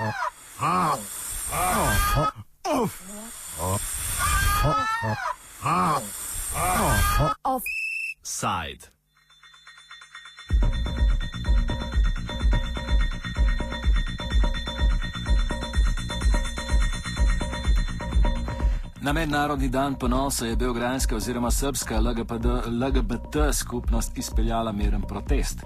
Oh. Oh. Oh. Mednarodni dan ponosa je beograjska oziroma srpska LGBT, LGBT skupnost izpeljala miren protest.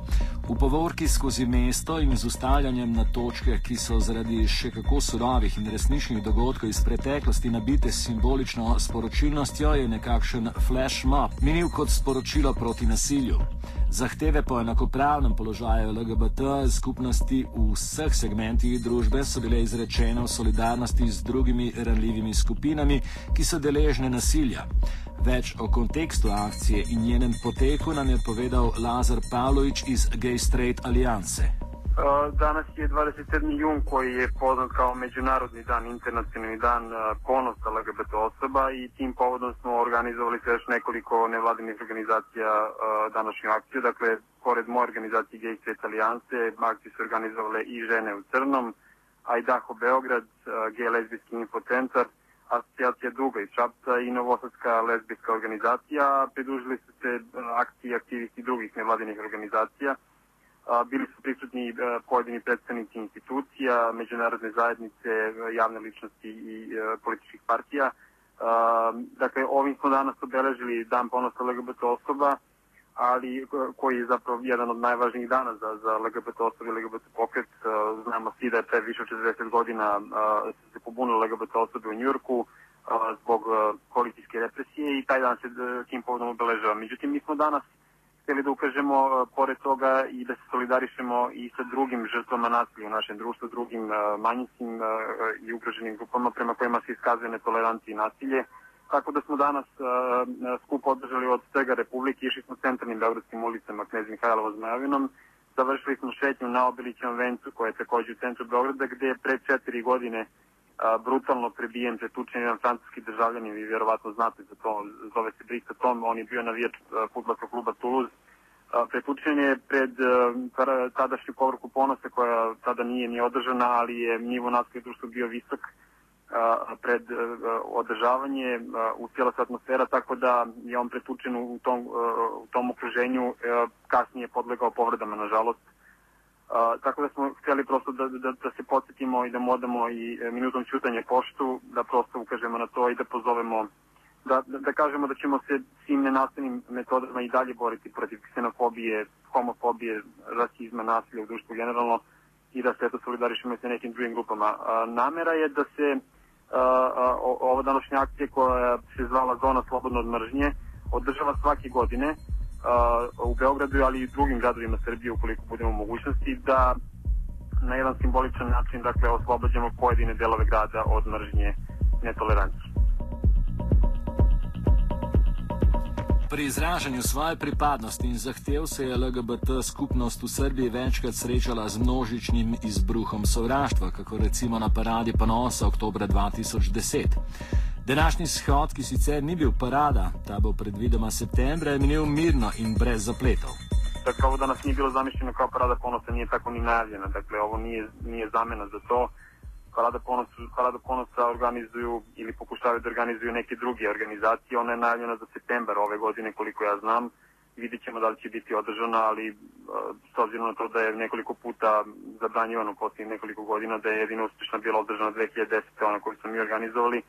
V povorki skozi mesto in z ustavljanjem na točke, ki so zaradi še kako surovih in resničnih dogodkov iz preteklosti nabite s simbolično sporočilnostjo, je nekakšen flash mob minil kot sporočilo proti nasilju. Zahteve po enakopravnem položaju LGBT skupnosti v vseh segmentih družbe so bile izrečene v solidarnosti z drugimi ranljivimi skupinami, ki so deležne nasilja. Več o kontekstu akcije in njenem poteku nam je povedal Lazar Pavlović iz Gay Straight Alliance. Danas je 27. jun koji je poznat kao Međunarodni dan, internacionalni dan ponosa LGBT osoba i tim povodom smo organizovali se još nekoliko nevladinih organizacija današnju akciju. Dakle, pored moje organizacije Gay Straight Alliance, akciju su organizovale i žene u crnom, Ajdaho Beograd, Gay Lesbijski infocentar, asocijacija Duga iz Šapca i Novosadska lesbijska organizacija. Pridružili su se akciji aktivisti drugih nevladinih organizacija. Bili su prisutni pojedini predstavnici institucija, međunarodne zajednice, javne ličnosti i političkih partija. Dakle, ovim smo danas obeležili Dan ponosa LGBT osoba, ali koji je zapravo jedan od najvažnijih dana za, za LGBT osobe i LGBT pokret. Znamo svi da je pre više od 40 godina se pobunilo LGBT osobe u Njurku zbog policijske represije i taj dan se tim povodom obeležava. Međutim, mi smo danas hteli da ukažemo pored toga i da se solidarišemo i sa drugim žrtvama nasilja u našem društvu, drugim manjinskim i ugroženim grupama prema kojima se iskazuje netolerancija i nasilje. Tako da smo danas skup održali od svega Republike, išli smo centralnim beogradskim ulicama Knez Mihajlova Zmajavinom, završili smo šetnju na Obilićevom vencu koja je takođe u centru Beograda gde je pre četiri godine brutalno prebijen, pretučen jedan francuski državljanin, vi vjerovatno znate za to, zove se Brisa Tom, on je bio navijač futbolskog kluba Toulouse, pretučen je pred tadašnju povrku ponosa koja tada nije ni održana, ali je nivo nasilja društva bio visok pred održavanje u cijela se atmosfera, tako da je on pretučen u tom, u tom okruženju, kasnije podlegao povredama, nažalost. Tako da smo htjeli prosto da, da, da se podsjetimo i da modamo i e, minutom ćutanja poštu, da prosto ukažemo na to i da pozovemo da, da, da kažemo da ćemo se svim nenastavnim metodama i dalje boriti protiv ksenofobije, homofobije, rasizma, nasilja u društvu generalno i da se eto solidarišemo sa nekim drugim grupama. A, namera je da se ova današnja akcija koja se zvala Zona slobodno od mržnje održava svake godine u Beogradu, ali i drugim gradovima Srbije ukoliko budemo mogućnosti da na jedan simboličan način dakle oslobađamo pojedine delove grada od mržnje netolerancije. Pri izražanju svoje pripadnosti in zahtev se je LGBT skupnost v Srbiji večkrat srečala z množičnim izbruhom sovraštva, kako recimo na paradi ponosa oktober 2010. Današnji shod, ki sicer ni bil parada, ta bo predvidoma septembra, je minil mirno in brez zapletov. Dakle, ovo danas nije bilo zamišljeno kao parada ponosa, nije tako ni najavljena. Dakle, ovo nije, nije zamena za to. Parada ponosa, Parada ponosa organizuju ili pokušavaju da organizuju neke druge organizacije. Ona je najavljena za septembar ove godine, koliko ja znam. Vidit ćemo da li će biti održana, ali s obzirom na to da je nekoliko puta zabranjivano posljednjih nekoliko godina, da je jedino uspešna bila održana 2010. ona koju smo mi organizovali,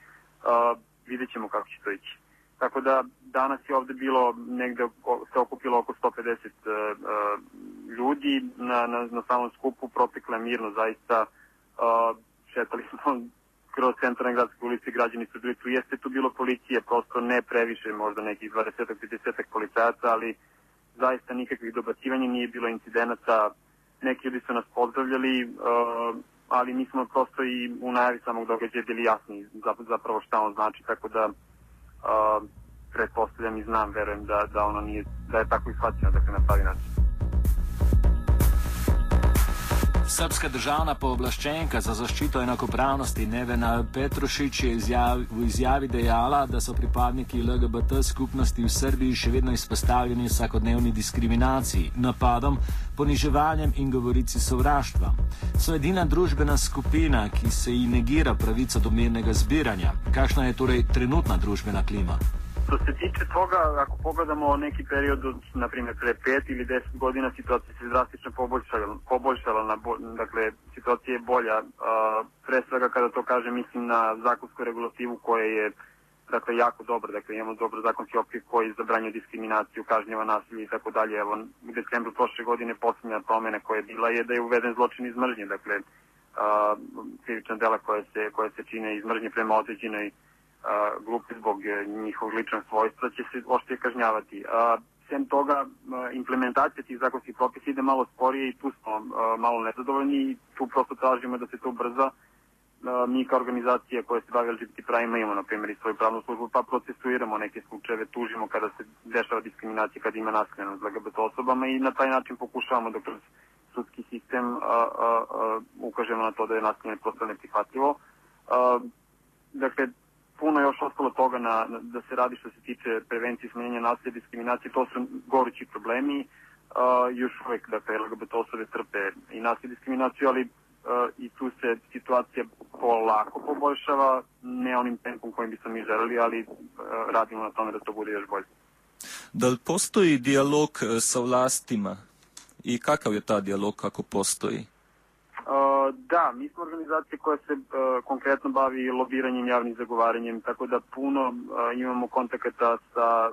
vidit ćemo kako će to ići. Tako da danas je ovde bilo negde se okupilo oko 150 uh, ljudi na, na, na samom skupu, protekle mirno zaista. Uh, šetali smo kroz centralne gradske ulice, građani su bili tu, jeste tu bilo policije, prosto ne previše, možda nekih 20-30 policajaca, ali zaista nikakvih dobacivanja, nije bilo incidenata, neki ljudi su nas pozdravljali, uh, ali mi smo prosto i u najavi samog događaja bili jasni zapravo šta on znači, tako da uh, pretpostavljam i znam, verujem da, da ono nije, da je tako ishvaćeno, dakle na pravi način. Srpska državna pooblaščenka za zaščito enakopravnosti Nevena Petrušič je izjav, v izjavi dejala, da so pripadniki LGBT skupnosti v Srbiji še vedno izpostavljeni vsakodnevni diskriminaciji, napadom, poniževanjem in govorici sovraštva. So edina družbena skupina, ki se ji negira pravica do mirnega zbiranja. Kakšna je torej trenutna družbena klima? Što se tiče toga, ako pogledamo neki period od, na primjer, pre 5 ili 10 godina, situacija se drastično poboljšala, poboljšala na, dakle, situacija je bolja. A, pre svega, kada to kažem, mislim na zakonsku regulativu koja je dakle, jako dobra, dakle, imamo dobro zakonski okvir koji zabranjuje diskriminaciju, kažnjava nasilje i tako dalje. Evo, u decembru prošle godine posljednja promena koja je bila je da je uveden zločin iz mržnje, dakle, a, krivična dela koja se, koja se čine iz mržnje prema određenoj grupe zbog e, njihovog ličnog svojstva će se oštije kažnjavati. Sem toga, implementacija tih zakonskih propisa ide malo sporije i tu smo malo nezadovoljni i tu prosto tražimo da se to brza. Mi kao organizacija koja se bavi LGBT pravima imamo, na primjer, i svoju pravnu službu, pa procesuiramo neke slučajeve, tužimo kada se dešava diskriminacija, kada ima nasilje nad LGBT osobama i na taj način pokušavamo da kroz sudski sistem a, a, a, ukažemo na to da je nasilje prosto neprihvatljivo. Dakle, puno još ostalo toga na, na, da se radi što se tiče prevencije smanjenja nasilja diskriminacije, to su gorući problemi. Uh, još uvek, dakle, LGBT osobe trpe i nasilje diskriminaciju, ali uh, i tu se situacija polako poboljšava, ne onim tempom kojim bismo mi želeli, ali uh, radimo na tome da to bude još bolje. Da li postoji dijalog sa vlastima i kakav je ta dijalog ako postoji? Uh, da, mi smo organizacija koja se uh, konkretno bavi lobiranjem, javnim zagovaranjem, tako da puno uh, imamo kontakata sa,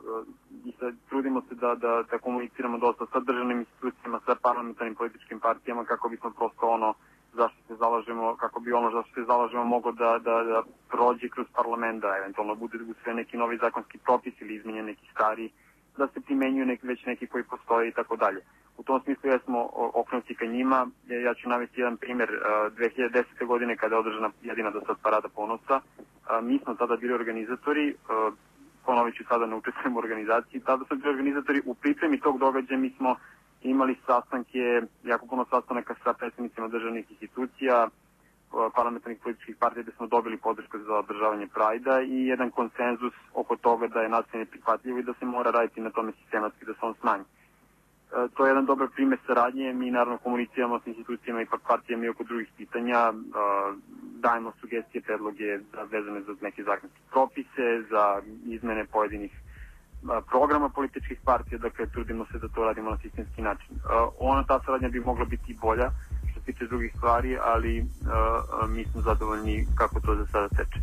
i sa, trudimo se da, da, da komuniciramo dosta sa državnim institucijama, sa parlamentarnim političkim partijama, kako bismo prosto ono zašto se zalažemo, kako bi ono zašto se zalažemo moglo da, da, da prođe kroz parlament, da eventualno bude sve neki novi zakonski propis ili izmenjen neki stari, da se primenjuju neki, već neki koji postoje i tako dalje. U tom smislu ja smo okrenuti ka njima. Ja ću navesti jedan primjer. 2010. godine kada je održana jedina do sad parada ponosa, mi smo tada bili organizatori, ponovit ću sada ne učestvujem u organizaciji, tada smo bili organizatori u pripremi tog događaja, mi smo imali sastanke, jako puno sastanaka sa predsednicima državnih institucija, parlamentarnih političkih partija gde smo dobili podršku za održavanje Prajda i jedan konsenzus oko toga da je nasilje prihvatljivo i da se mora raditi na tome sistematski da se on smanji. E, to je jedan dobar primer saradnje. Mi naravno komuniciramo s institucijama i partijama i oko drugih pitanja. E, dajemo sugestije, predloge za, vezane za neke zakonske propise, za izmene pojedinih e, programa političkih partija, dakle trudimo se da to radimo na sistemski način. Ona ta saradnja bi mogla biti bolja tiče drugih stvari, ali mi smo zadovoljni kako to za sada teče.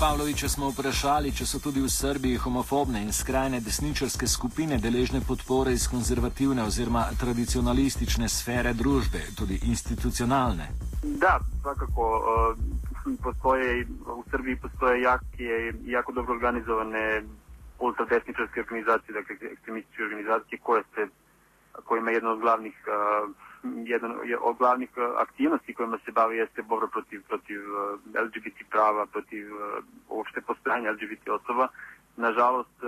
Pavloviča smo vprašali, če so tudi v Srbiji homofobne in skrajne desničarske skupine deležne podpore iz konzervativne oziroma tradicionalistične sfere družbe, tudi institucionalne. Da, svakako. Uh, postoje, u Srbiji postoje jake, jako dobro organizovane ultradesničarske organizacije, dakle ekstremističke organizacije koje se, kojima je jedna od glavnih uh, jedan od glavnih aktivnosti kojima se bavi jeste borba protiv, protiv LGBT prava, protiv uopšte postojanja LGBT osoba. Nažalost,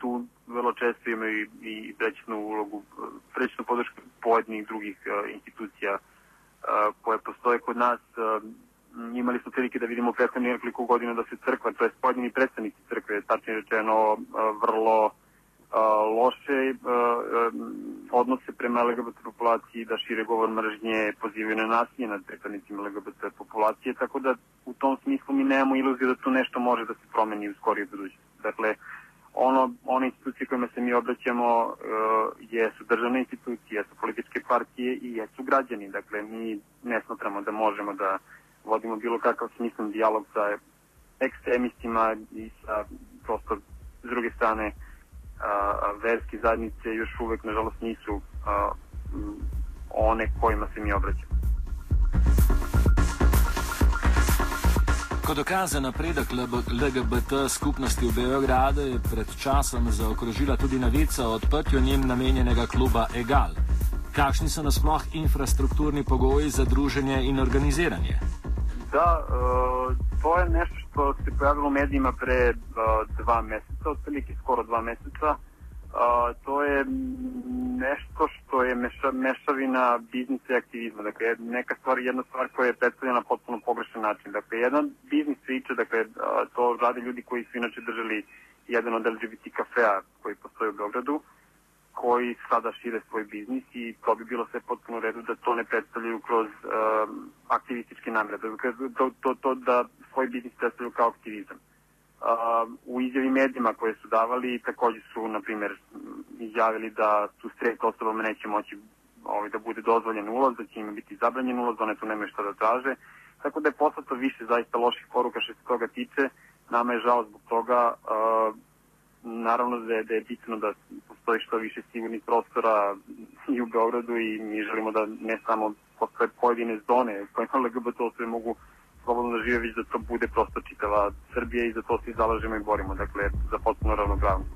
tu vrlo često imaju i, i prećnu ulogu, prećnu podršku pojedinih drugih institucija koje postoje kod nas. Imali smo prilike da vidimo prethodnih nekoliko godina da se crkva, to je pojedini predstavnici crkve, tačnije rečeno, vrlo loše odnose prema LGBT populaciji, da šire govor mržnje, pozivaju na nasilje nad pripadnicima LGBT populacije, tako da u tom smislu mi nemamo iluziju da tu nešto može da se promeni u skorije budućnosti. Dakle, ono, one institucije kojima se mi obraćamo jesu državne institucije, jesu političke partije i jesu građani. Dakle, mi ne smatramo da možemo da vodimo bilo kakav smislen dijalog sa ekstremistima i sa prosto s druge strane a, verske zajednice još uvek, nažalost, nisu a, one kojima se mi obraćamo. Kot dokaze napredek LGBT skupnosti v Beogradu je pred časom zaokrožila tudi novica o odprtju njim namenjenega kluba Egal. Kakšni so nasploh infrastrukturni pogoji za druženje in organiziranje? Da, uh, to je nešto što se pojavilo u medijima pre uh, dva meseca, otprilike skoro dva meseca. Uh, to je nešto što je meša, mešavina biznisa i aktivizma. Dakle, neka stvar, jedna stvar koja je predstavljena potpuno pogrešan način. Dakle, jedan biznis priča, dakle, to rade ljudi koji su inače držali jedan od LGBT kafea koji postoji u Beogradu, koji sada šire svoj biznis i to bi bilo sve potpuno u redu da to ne uh, aktivističke namere, dakle, to, to, to da svoj biznis predstavljaju kao aktivizam. Uh, u izjavi medijima koje su davali takođe su, na primjer, izjavili da su straight osobama neće moći ovaj, da bude dozvoljen ulaz, da će im biti zabranjen ulaz, one tu nemaju šta da traže. Tako da je poslato više zaista loših poruka što se toga tiče. Nama je žao zbog toga. Uh, naravno da je, da je bitno da postoji što više sigurnih prostora i u Beogradu i mi želimo da ne samo postoje pojedine zone koje LGBT osobe mogu slobodno da žive, već da to bude prosto čitava Srbija i za to se zalažemo i borimo, dakle, za potpuno ravnopravnost.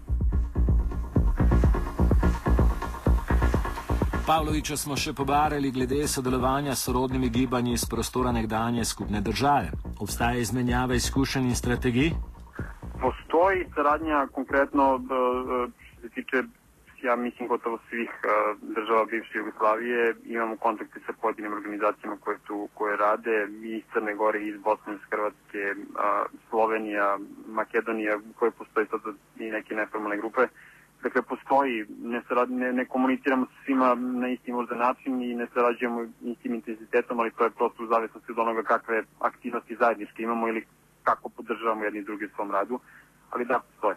Pavloviča smo še pobarali glede sodelovanja s sorodnimi gibanji iz prostora nekdanje skupne države. Obstaja izmenjava izkušenj in strategij? Postoji saradnja konkretno što se tiče ja mislim gotovo svih država bivše Jugoslavije imamo kontakte sa pojedinim organizacijama koje tu koje rade i iz Crne Gore iz Bosne iz Hrvatske Slovenija Makedonija koje postoji sad i neke neformalne grupe. Dakle postoji ne, sarad, ne, ne komuniciramo sa svima na isti možda način i ne sarađujemo istim intenzitetom ali to je prosto u zavisnosti od onoga kakve aktivnosti zajedničke imamo ili kako podržavamo jedni drugi u svom radu ali da postoje